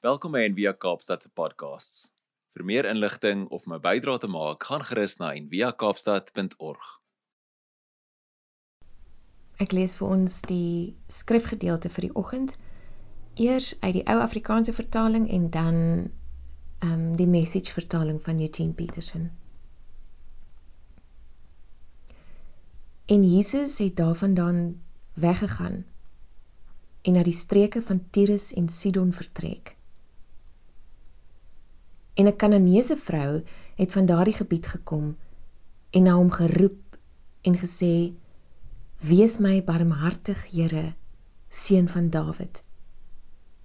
Welkom by Envia Kaapstad se podcasts. Vir meer inligting of om 'n bydrae te maak, gaan gerus na enviakaapstad.org. Ek lees vir ons die skrifgedeelte vir die oggend. Eers uit die ou Afrikaanse vertaling en dan ehm um, die message vertaling van Eugene Peterson. En Jesus het daarvandaan weggegaan en na die streke van Tyrus en Sidon vertrek. En 'n Kananeese vrou het van daardie gebied gekom en na hom geroep en gesê: "Wees my barmhartig, Here, seun van Dawid.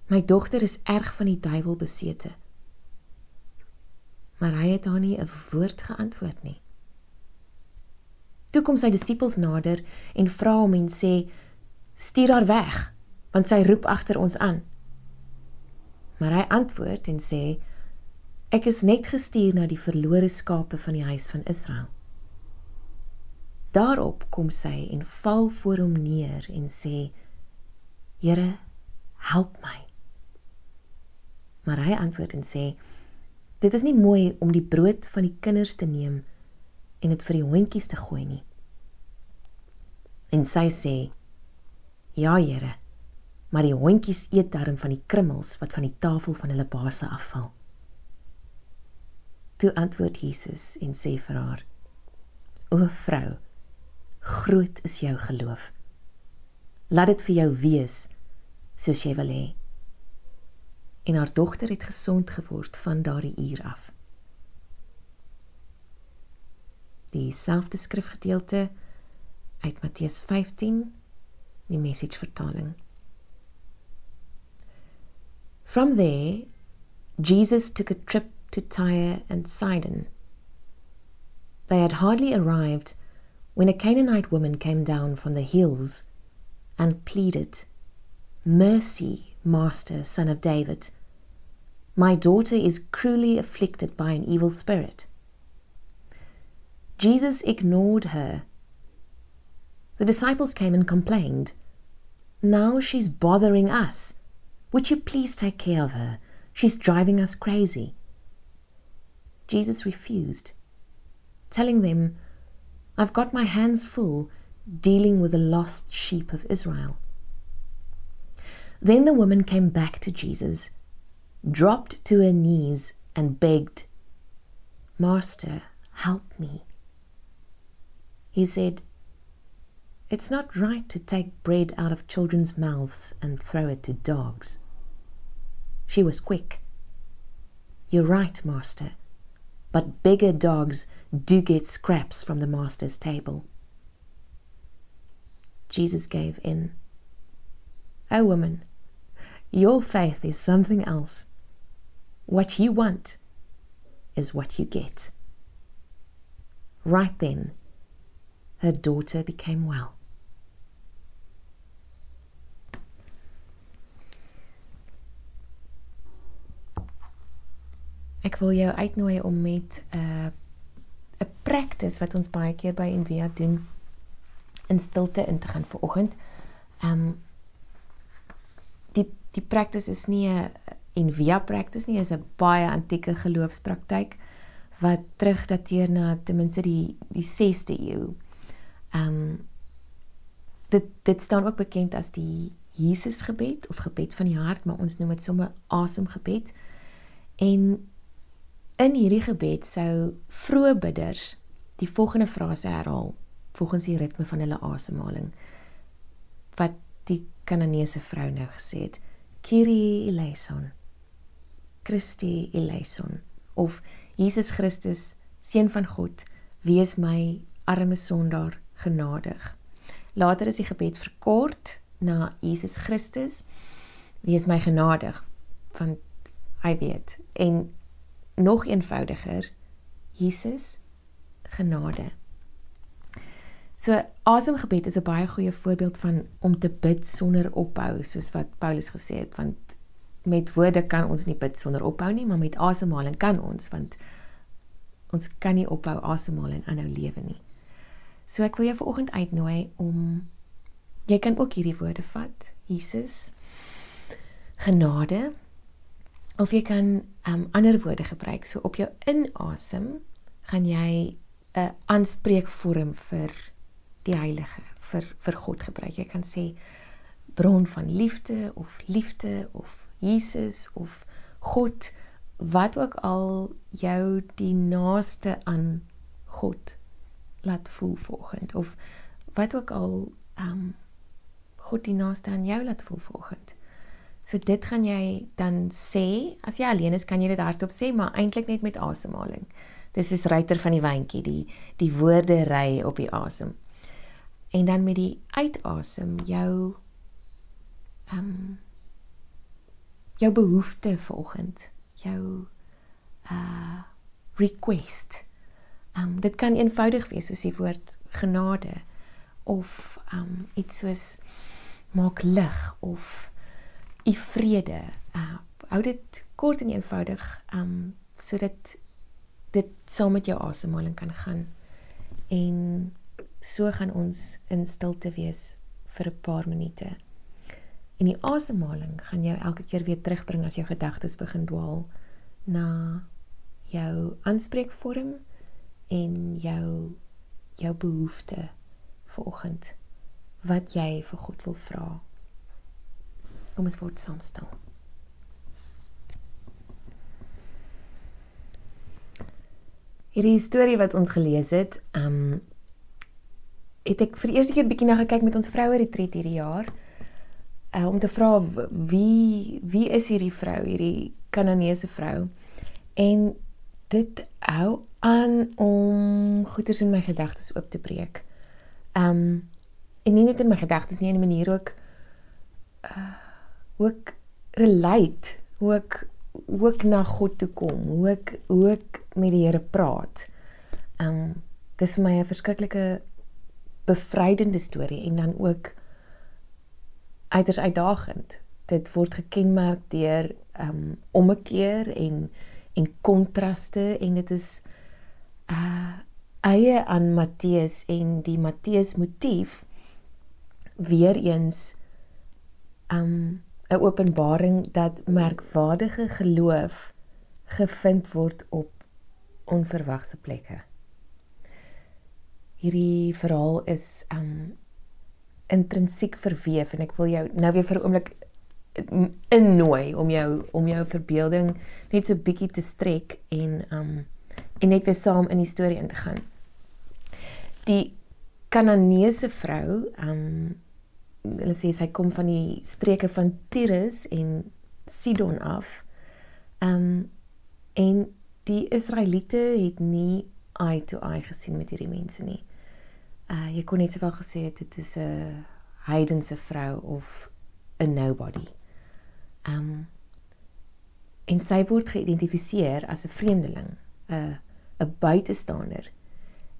My dogter is erg van die duiwel besete." Maar hy het haar nie 'n woord geantwoord nie. Toe kom sy disippels nader en vra hom en sê: "Stuur haar weg, want sy roep agter ons aan." Maar hy antwoord en sê: Ek is net gestuur na die verlore skape van die huis van Israel. Daarop kom sy en val voor hom neer en sê: Here, help my. Maar hy antwoord en sê: Dit is nie mooi om die brood van die kinders te neem en dit vir die hondjies te gooi nie. En sy sê: Ja, Here, maar die hondjies eet darm van die krummels wat van die tafel van hulle baase afval. Toe antwoord Jesus en sê vir haar: O vrou, groot is jou geloof. Laat dit vir jou wees soos jy wil hê. En haar dogter het gesond geword van daardie uur af. Die selfde skrifgedeelte uit Matteus 15, die message vertaling. From there, Jesus took a trip to Tyre and Sidon. They had hardly arrived when a Canaanite woman came down from the hills and pleaded, Mercy, Master, son of David. My daughter is cruelly afflicted by an evil spirit. Jesus ignored her. The disciples came and complained, Now she's bothering us. Would you please take care of her? She's driving us crazy. Jesus refused, telling them, I've got my hands full dealing with the lost sheep of Israel. Then the woman came back to Jesus, dropped to her knees, and begged, Master, help me. He said, It's not right to take bread out of children's mouths and throw it to dogs. She was quick. You're right, Master but bigger dogs do get scraps from the master's table. Jesus gave in. O oh, woman, your faith is something else. What you want is what you get. Right then, her daughter became well. Ek wil jou uitnooi om met 'n uh, 'n practice wat ons baie keer by Envia doen in stilte in te gaan vir oggend. Ehm um, die die practice is nie 'n Envia practice nie, is 'n baie antieke geloofspraktyk wat terugdateer na ten minste die die 6de eeu. Ehm um, dit dit staan ook bekend as die Jesusgebed of gebed van die hart, maar ons noem dit sommer asemgebed. En In hierdie gebed sou vroeë bidders die volgende frase herhaal volgens die ritme van hulle asemhaling wat die Kananeese vrou nou gesê het Kyrie eleison Christi eleison of Jesus Christus seun van God wees my arme sondaar genadig. Later is die gebed verkort na Jesus Christus wees my genadig want hy weet en nog eenvoudiger Jesus genade. So asemgebed is 'n baie goeie voorbeeld van om te bid sonder ophou soos wat Paulus gesê het want met woorde kan ons nie bid sonder ophou nie maar met asemhaling kan ons want ons kan nie ophou asemhaal en aanhou lewe nie. So ek wil jou vanoggend uitnooi om jy kan ook hierdie woorde vat. Jesus genade of jy kan um ander woorde gebruik. So op jou inasem gaan jy 'n aanspreekvorm vir die heilige, vir vir God gebruik. Jy kan sê bron van liefde of liefde of Jesus of God wat ook al jou die naaste aan God laat voel vanoggend of wat ook al um God die naaste aan jou laat voel vanoggend. So dit gaan jy dan sê, as jy alleen is kan jy dit hardop sê, maar eintlik net met asemhaling. Dis soos ruiter van die wyntjie, die die woorde ry op die asem. En dan met die uitasem jou um jou behoefte vanoggend, jou uh request. Um dit kan eenvoudig wees soos die woord genade of um iets soos maak lig of u vrede. Uh hou dit kort en eenvoudig um sodat dit saam met jou asemhaling kan gaan. En so gaan ons in stilte wees vir 'n paar minute. En die asemhaling gaan jou elke keer weer terugbring as jou gedagtes begin dwaal na jou aanspreekvorm en jou jou behoefte vir oggend wat jy vir God wil vra. Kom ons word saam stil. Hierdie storie wat ons gelees het, ehm um, het ek vir eers 'n keer bietjie na gekyk met ons vroue retreat hierdie jaar uh, om te vra wie wie is hierdie vrou, hierdie Kananeese vrou? En dit hou aan om goeders in my gedagtes oop te breek. Um en nie net in my gedagtes nie, in 'n manier ook uh ook relate, ook ook na God toe kom, ook ook met die Here praat. Um dis vir my 'n verskriklike bevrydende storie en dan ook uiters uitdagend. Dit word gekenmerk deur um ommekeer en en kontraste en dit is uh eie aan Matteus en die Matteus motief weer eens um 'n openbaring dat merkwaardige geloof gevind word op onverwagse plekke. Hierdie verhaal is um intrinsiek verweef en ek wil jou nou weer vir 'n oomblik innooi om jou om jou verbeelding net so bietjie te strek en um en net weer saam in die storie in te gaan. Die Kananeese vrou, um hulle sê sy kom van die streke van Tyrus en Sidon af. Um en die Israeliete het nie eye to eye gesien met hierdie mense nie uh jy kon net sowel gesê het dit is 'n heidense vrou of 'n nobody. Um en sy word geïdentifiseer as 'n vreemdeling, 'n 'n buitestander.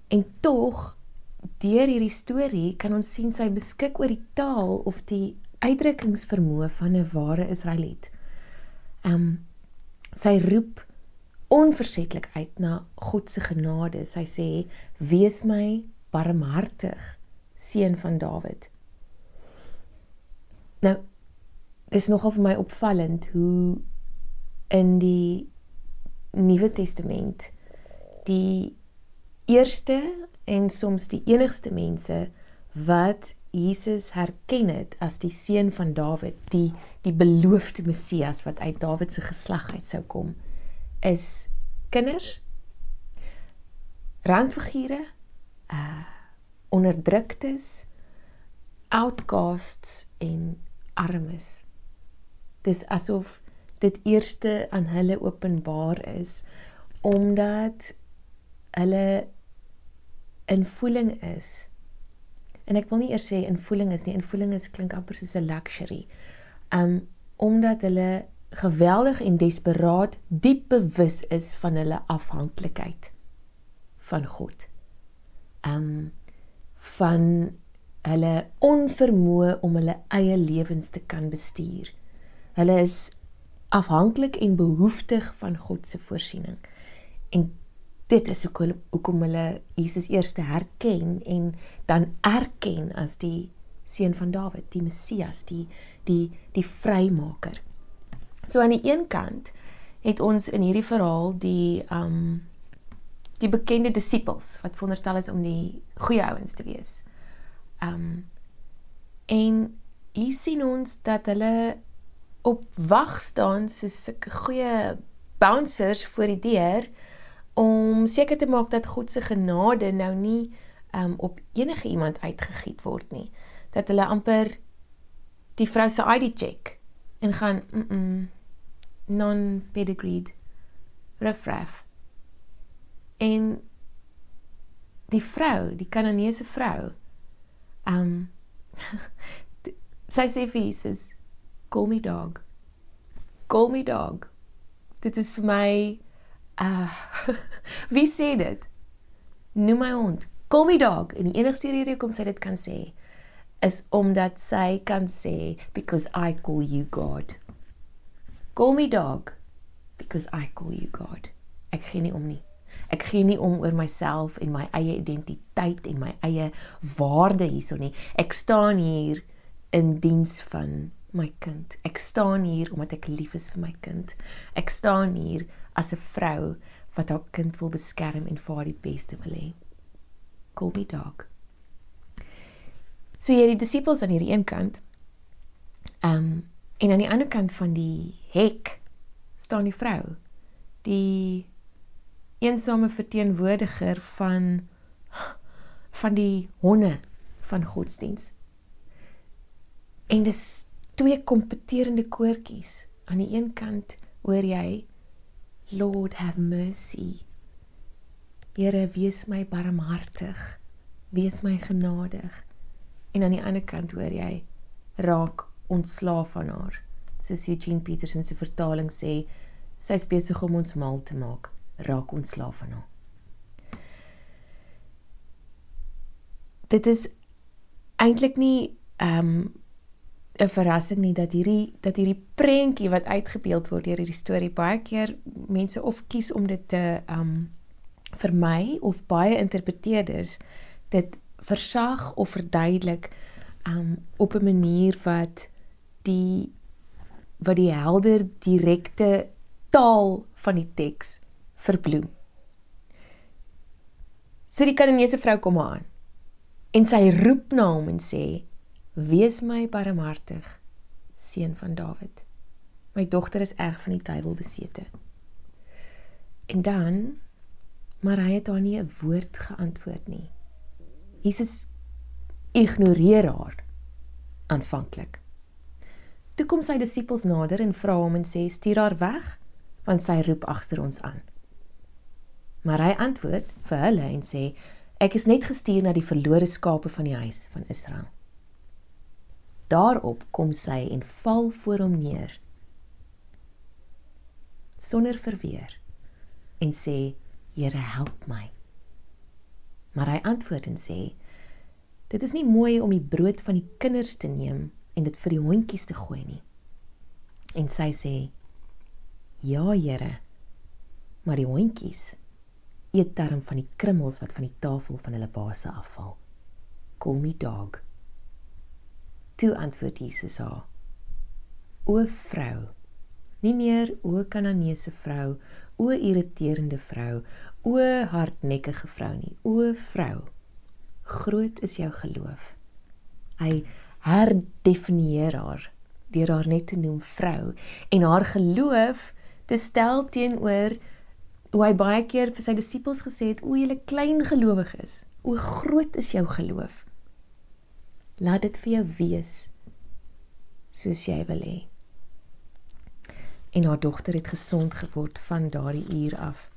En tog deur hierdie storie kan ons sien sy beskik oor die taal of die uitdrukkingsvermoë van 'n ware Israeliet. Um sy roep onversetlik uit na God se genade. Sy sê: "Wees my barmhartig seun van Dawid. Nou is nogal vir my opvallend hoe in die Nuwe Testament die eerste en soms die enigste mense wat Jesus herken het as die seun van Dawid, die die beloofde Messias wat uit Dawid se geslag uit sou kom, is kinders, randfigure, uh onderdruktes, outcasts en armes. Dis asof dit eerste aan hulle openbaar is omdat hulle in voeling is. En ek wil nie eers sê in voeling is nie, in voeling is klink amper soos 'n luxury. Um omdat hulle geweldig en desperaat diep bewus is van hulle afhanklikheid van God um van hulle onvermoë om hulle eie lewens te kan bestuur. Hulle is afhanklik en behoeftig van God se voorsiening. En dit is hoekom hulle Jesus eers herken en dan erken as die seun van Dawid, die Messias, die die die vrymaker. So aan die een kant het ons in hierdie verhaal die um die bekende disippels wat veronderstel is om die goeie ouens te wees. Um en hier sien ons dat hulle op wag staan soos sulke goeie bouncers voor die deur om seker te maak dat God se genade nou nie um op enige iemand uitgegiet word nie. Dat hulle amper die vrou se ID check en gaan mm, -mm non pedigreed riffraff. En die vrou, die Kananeese vrou, um sy sê vir Jesus, "Call me dog. Call me dog." Dit is vir my uh wie sê dit? Noem my hond. Call me dog. En die enigste rede hoekom sy dit kan sê is omdat sy kan sê because I call you God. Call me dog because I call you God. Ek gee nie om nie. Ek gee nie om oor myself en my eie identiteit en my eie waarde hierso nie. Ek staan hier in diens van my kind. Ek staan hier omdat ek lief is vir my kind. Ek staan hier as 'n vrou wat haar kind wil beskerm en vir haar die beste wil hê. Call me dog. So hierdie disippels aan hierdie een kant. Ehm um, En aan die ander kant van die hek staan die vrou, die eensame verteenwoordiger van van die honde van godsdiens. En dis twee kompeterende koortjies. Aan die een kant hoor jy Lord have mercy. Here, wees my barmhartig. Wees my genadig. En aan die ander kant hoor jy raak ontslaaf van haar. Soos Eugene Peterson se vertaling sê, sy is besig om ons mal te maak, raak ontslaaf van haar. Dit is eintlik nie ehm um, 'n verrassing nie dat hierdie dat hierdie prentjie wat uitgebeeld word deur hierdie storie baie keer mense of kies om dit te ehm um, vermy of baie interpreteerders dit versag of verduidelik um op 'n manier wat die wat die helder direkte taal van die teks verbloem. So die Kanaanese vrou kom aan en sy roep na hom en sê: "Wees my barmhartig, seun van Dawid. My dogter is erg van die duiwel besete." En dan maar hy het haar nie 'n woord geantwoord nie. Jesus ignoreer haar aanvanklik. Toe kom sy disippels nader en vra hom en sê: "Stuur haar weg, want sy roep agter ons aan." Maar hy antwoord vir hulle en sê: "Ek is net gestuur na die verlore skape van die huis van Israel." Daarop kom sy en val voor hom neer sonder verweer en sê: "Here, help my." Maar hy antwoord en sê: "Dit is nie mooi om die brood van die kinders te neem en dit vir die hondjies te gooi nie. En sy sê: "Ja, Here. Maar die hondjies eet darm van die krummels wat van die tafel van hulle baase afval. Call me dog." Toe antwoord Jesus haar: "O vrou, nie meer o Kananeese vrou, o irriterende vrou, o hardnekkige vrou nie, o vrou. Groot is jou geloof." Hy herdefinieer haar deur haar net te noem vrou en haar geloof te stel teenoor hoe hy baie keer vir sy disippels gesê het o julle klein gelowiges o groot is jou geloof laat dit vir jou wees soos jy wil hê en haar dogter het gesond geword van daardie uur af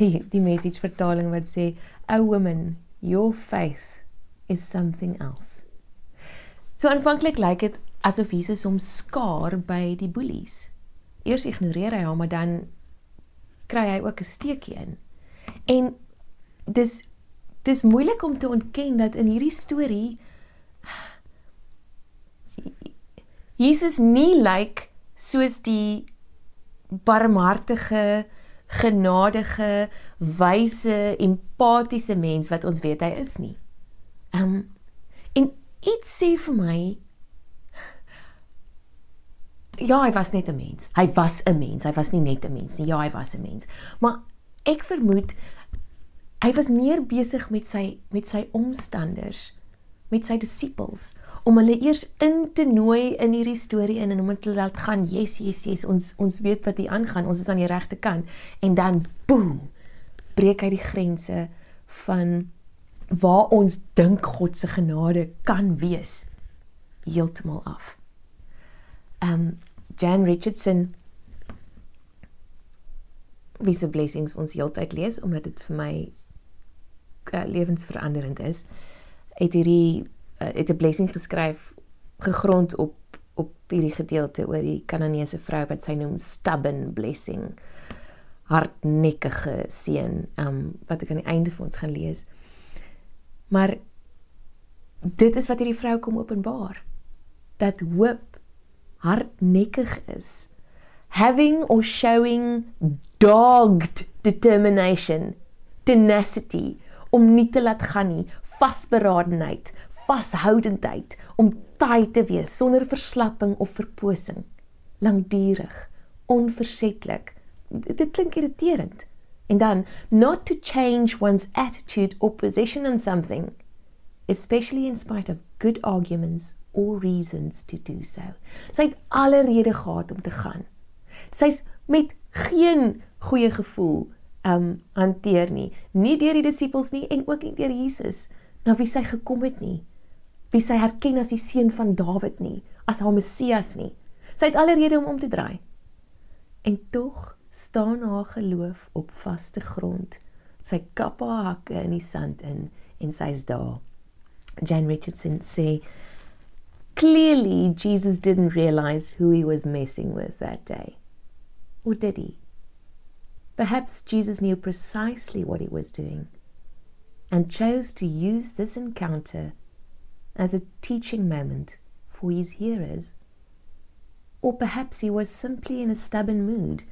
die die message vertaling wat sê o woman your faith is something else So aanvanklik lyk dit asof Jesus hom skaar by die boelies. Eers ignoreer hy hom, maar dan kry hy ook 'n steekie in. En dis dis moeilik om te ontken dat in hierdie storie Jesus nie lyk soos die barmhartige, genadige, wyse, empatiese mens wat ons weet hy is nie. Ehm um, iets sê vir my ja, hy was net 'n mens. Hy was 'n mens. Hy was nie net 'n mens nie. Ja, hy was 'n mens. Maar ek vermoed hy was meer besig met sy met sy omstanders, met sy disippels om hulle eers in te nooi in hierdie storie in en om hulle te laat gaan, yes, yes, yes, ons ons weet wat hier aangaan. Ons is aan die regte kant en dan boem breek hy die grense van waar ons dink God se genade kan wees heeltemal af. Um Jan Richardson wie se blessings ons heeltyd lees omdat dit vir my uh, lewensveranderend is. Het hierdie het 'n blessing geskryf gegrond op op hierdie gedeelte oor die Kananeese vrou wat sy noem stubborn blessing. Hardnekkige seun, um wat ek aan die einde vir ons gaan lees. Maar dit is wat hierdie vrou kom openbaar. Dat hoop hardnekkig is. Having or showing dogged determination, tenacity om nie te laat gaan nie, vasberadenheid, vashoudendheid om taai te wees sonder verslapping of verposing, lankdurig, onversetlik. Dit klink irriterend. En dan not to change one's attitude or position on something, especially in spite of good arguments or reasons to do so. Sy het alle redes gehad om te gaan. Sy's met geen goeie gevoel um hanteer nie, nie deur die disippels nie en ook nie deur Jesus na wie sy gekom het nie. Wie sy herken as die seun van Dawid nie, as haar Messias nie. Sy het alle redes om om te draai. En tog staan haar geloof op vaste grond. Sy kap haar hakke in die sand in en sy's daar. Jane Richardson sê clearly Jesus didn't realize who he was messing with that day. Or did he? Perhaps Jesus knew precisely what he was doing and chose to use this encounter as a teaching moment for his hearers. Or perhaps he was simply in a stubborn mood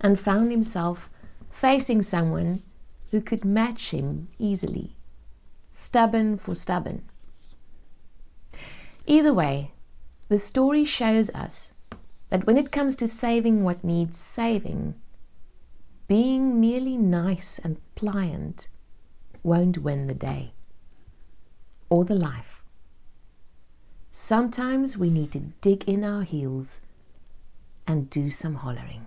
and found himself facing someone who could match him easily. Stubborn for stubborn. Either way, the story shows us that when it comes to saving what needs saving, being merely nice and pliant won't win the day or the life. Sometimes we need to dig in our heels and do some hollering.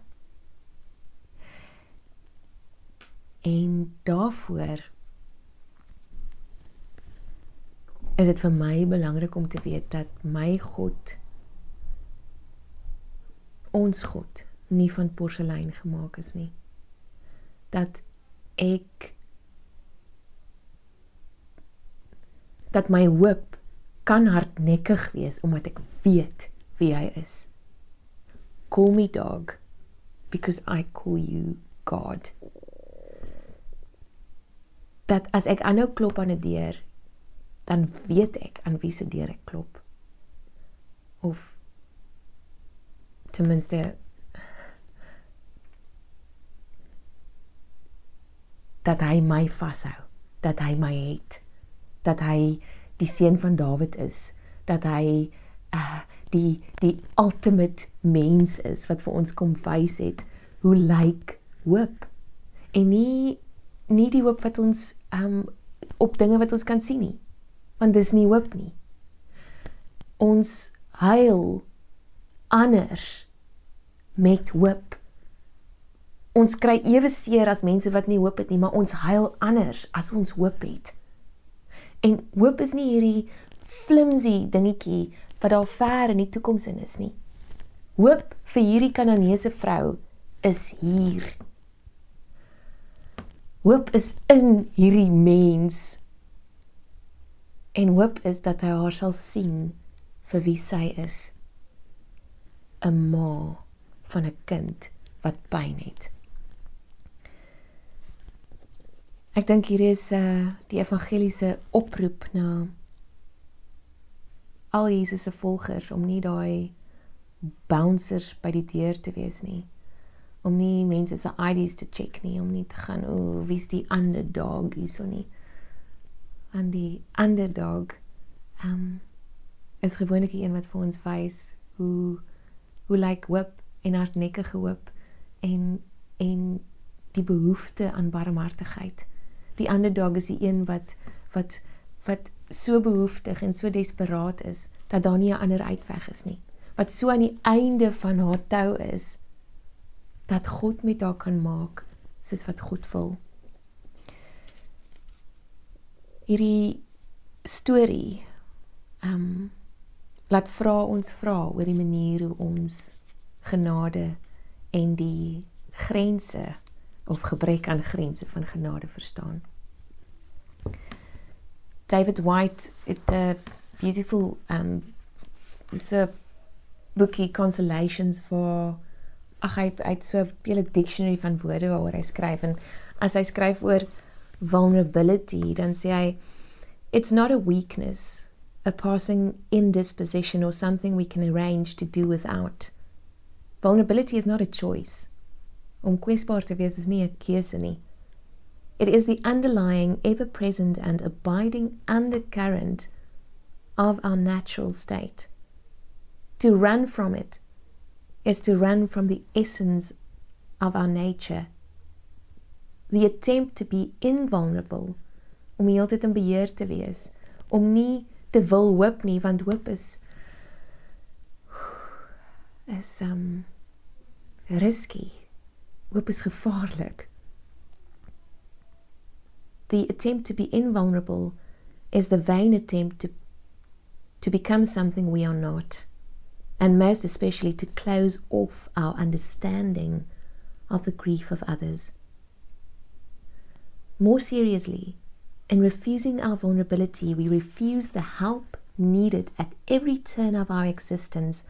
En daarvoor is dit vir my belangrik om te weet dat my God ons God nie van porselein gemaak is nie. Dat ek dat my hoop kan hardnekkig wees omdat ek weet wie hy is. Call me dog because I call you God. Dat as ek aanhou klop aan 'n deur dan weet ek aan wie se deur ek klop. Of ten minste dat hy my vashou, dat hy my het, dat hy die seun van Dawid is, dat hy uh die die ultimate mens is wat vir ons kom wys het hoe lyk hoop en nie nie die hoop wat ons um op dinge wat ons kan sien nie want dis nie hoop nie. Ons huil anders met hoop. Ons kry ewe seer as mense wat nie hoop het nie, maar ons huil anders as ons hoop het. En hoop is nie hierdie flimsy dingetjie wat daar ver in die toekoms in is nie. Hoop vir hierdie Kananeese vrou is hier. Hoop is in hierdie mens en hoop is dat hy haar sal sien vir wie sy is 'n ma van 'n kind wat pyn het ek dink hier is uh, die evangeliese oproep na al Jesus se volgers om nie daai bouncers by die deur te wees nie om nie mense se IDs te check nie om nie te gaan o wie's die ander dog hierso nie aan die underdog um is gewoonlik een wat vir ons wys hoe Hoe lyk hoop en hardnekkige hoop en en die behoefte aan barmhartigheid. Die ander dag is die een wat wat wat so behoeftig en so desperaat is dat daar nie 'n ander uitweg is nie. Wat so aan die einde van haar tou is dat God met haar kan maak soos wat God wil. Hierdie storie ehm um, laat vra ons vra oor die manier hoe ons genade en die grense of gebrek aan grense van genade verstaan. David White het 'n beautiful um so bookie consolations for ag hy het so 'n hele dictionary van woorde waaroor hy skryf en as hy skryf oor vulnerability dan sê hy it's not a weakness a passing indisposition or something we can arrange to do without vulnerability is not a choice om kwesbaar te wees is nie 'n keuse nie it is the underlying ever present and abiding undercurrent of our natural state to run from it is to run from the essence of our nature. The attempt to be invulnerable, om heeltyd in beheer te wees, om nie te wil hoop nie want hoop is is um risky. Hoop is gevaarlik. The attempt to be invulnerable is the vain attempt to to become something we are not and most especially to close off our understanding of the grief of others. More seriously, in refusing our vulnerability, we refuse the help needed at every turn of our existence,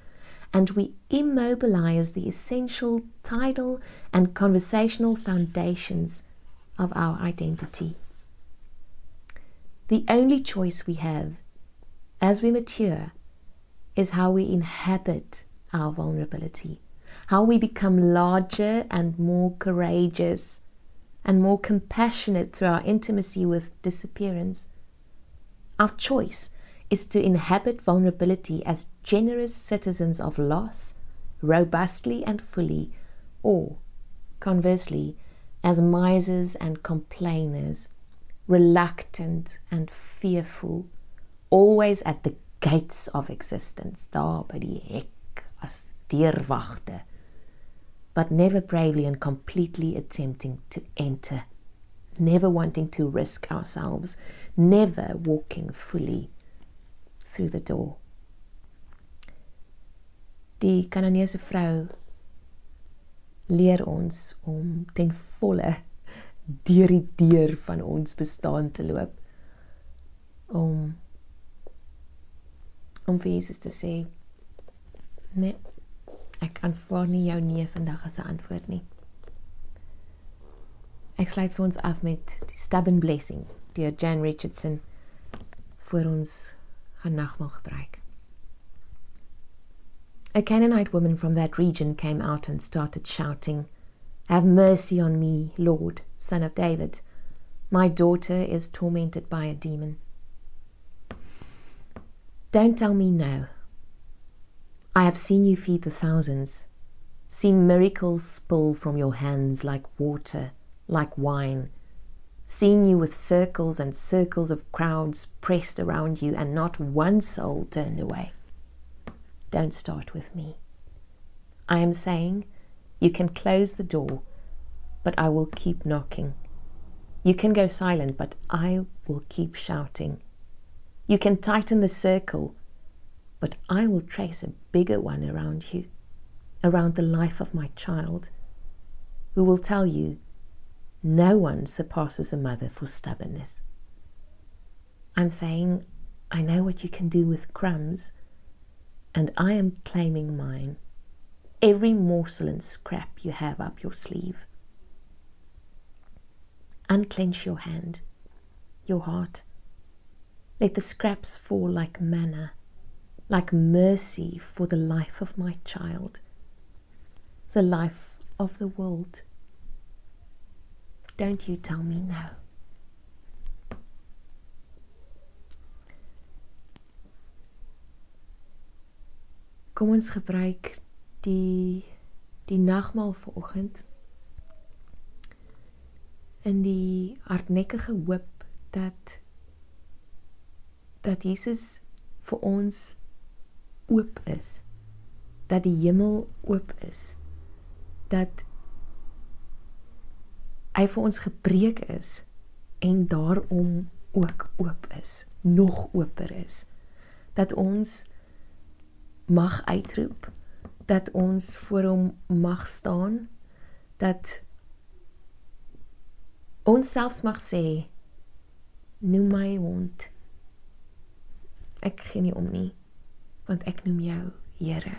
and we immobilize the essential tidal and conversational foundations of our identity. The only choice we have as we mature is how we inhabit our vulnerability, how we become larger and more courageous and more compassionate through our intimacy with disappearance. Our choice is to inhabit vulnerability as generous citizens of loss, robustly and fully, or, conversely, as misers and complainers, reluctant and fearful, always at the gates of existence. Daar by die hek as deurwagte but never bravely and completely attempting to enter never wanting to risk ourselves never walking fully through the door. Die kananeese vrou leer ons om ten volle deur die deur van ons bestaan te loop om om vir Jesus te sê nee ek aanvaar nie jou nee vandag as 'n antwoord nie. Ek sluit vir ons af met die stubborn blessing deur Jan Richardson vir ons gaan nagmaal gebruik A Canaanite woman from that region came out and started shouting, Have mercy on me, Lord, son of David. My daughter is tormented by a demon. Don't tell me no. I have seen you feed the thousands, seen miracles spill from your hands like water, like wine, seen you with circles and circles of crowds pressed around you and not one soul turned away. Don't start with me. I am saying you can close the door, but I will keep knocking. You can go silent, but I will keep shouting. You can tighten the circle, but I will trace a bigger one around you, around the life of my child, who will tell you no one surpasses a mother for stubbornness. I'm saying, I know what you can do with crumbs, and I am claiming mine. Every morsel and scrap you have up your sleeve. Unclench your hand, your heart, let the scraps fall like manna, like mercy for the life of my child, the life of the world. Don't you tell me no. Kom ons gebruik die die nagmaal vanoggend in die hardnekkige hoop dat dat Jesus vir ons oop is dat die hemel oop is dat hy vir ons gebreek is en daarom ook oop is nog oper is. Dat ons mag uitroep dat ons voor hom mag staan dat ons selfs mag sê noem my hond. Ek gee nie om nie want ek noem jou Here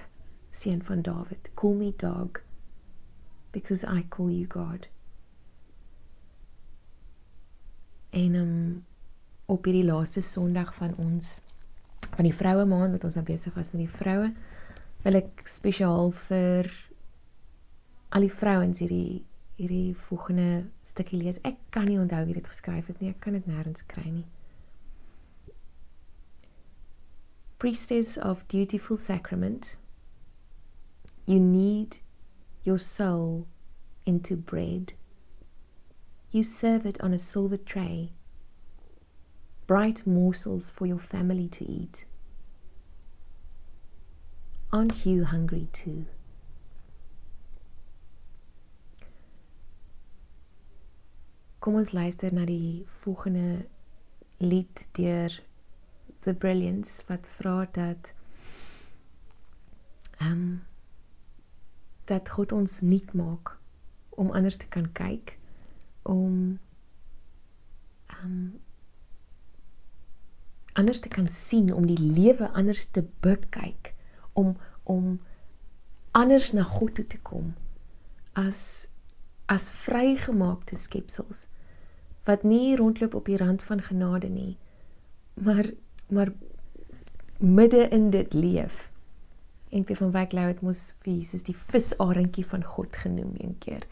seun van Dawid. Call me dog because i call you god en um, op hierdie laaste sonderdag van ons van die vroue maand wat ons nou besig was met die vroue wil ek spesiaal vir al die vrouens hierdie hierdie volgende stukkie lees. Ek kan nie onthou wie dit geskryf het nie. Ek kan dit nêrens kry nie. Priestess of dutiful sacrament, you need your soul into bread. You serve it on a silver tray, bright morsels for your family to eat. Aren't you hungry too? Kom ons luister na die volgende lied deur The Brilliance wat vra dat ehm um, dat God ons nuut maak om anders te kan kyk om ehm um, anders te kan sien om die lewe anders te bekyk om om anders na God toe te kom as as vrygemaakte skepsels wat nie rondloop op die rand van genade nie maar maar midde in dit leef. En P van Wyk Lou het mos vir Jesus die visarentjie van God genoem een keer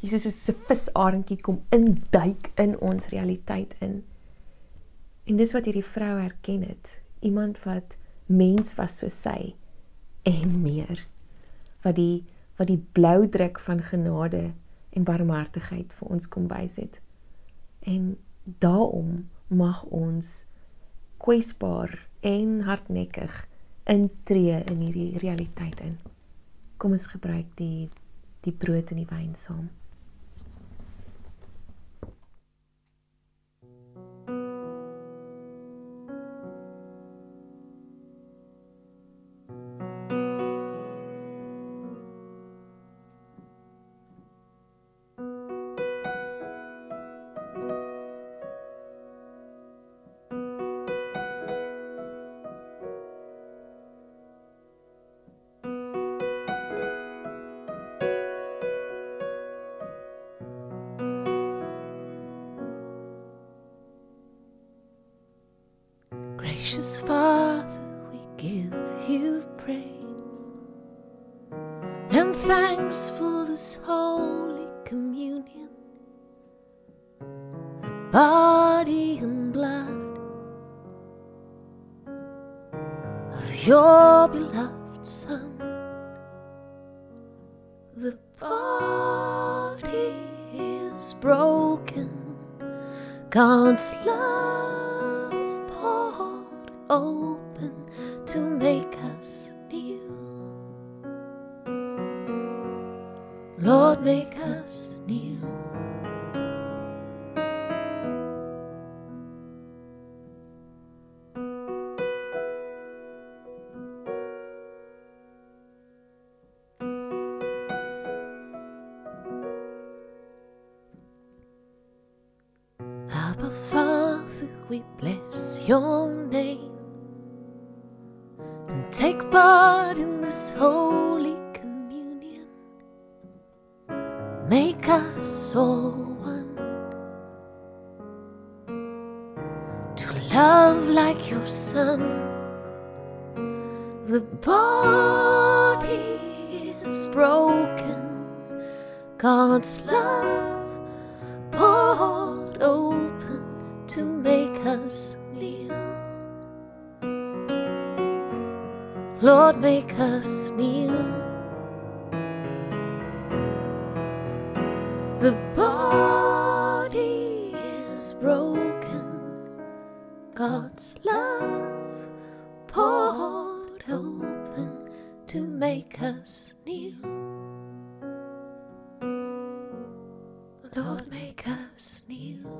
Jesus is 'n visarentjie kom induik in ons realiteit in en dis wat hierdie vrou herken het iemand wat mens was soos sy en meer wat die wat die blou druk van genade en barmhartigheid vir ons kom wys het. En daarom mag ons kwesbaar en hardnekkig intree in hierdie realiteit in. Kom ons gebruik die die brood en die wyn saam. Your beloved Son. The body is broken, God's love to make us new. Lord, make us new.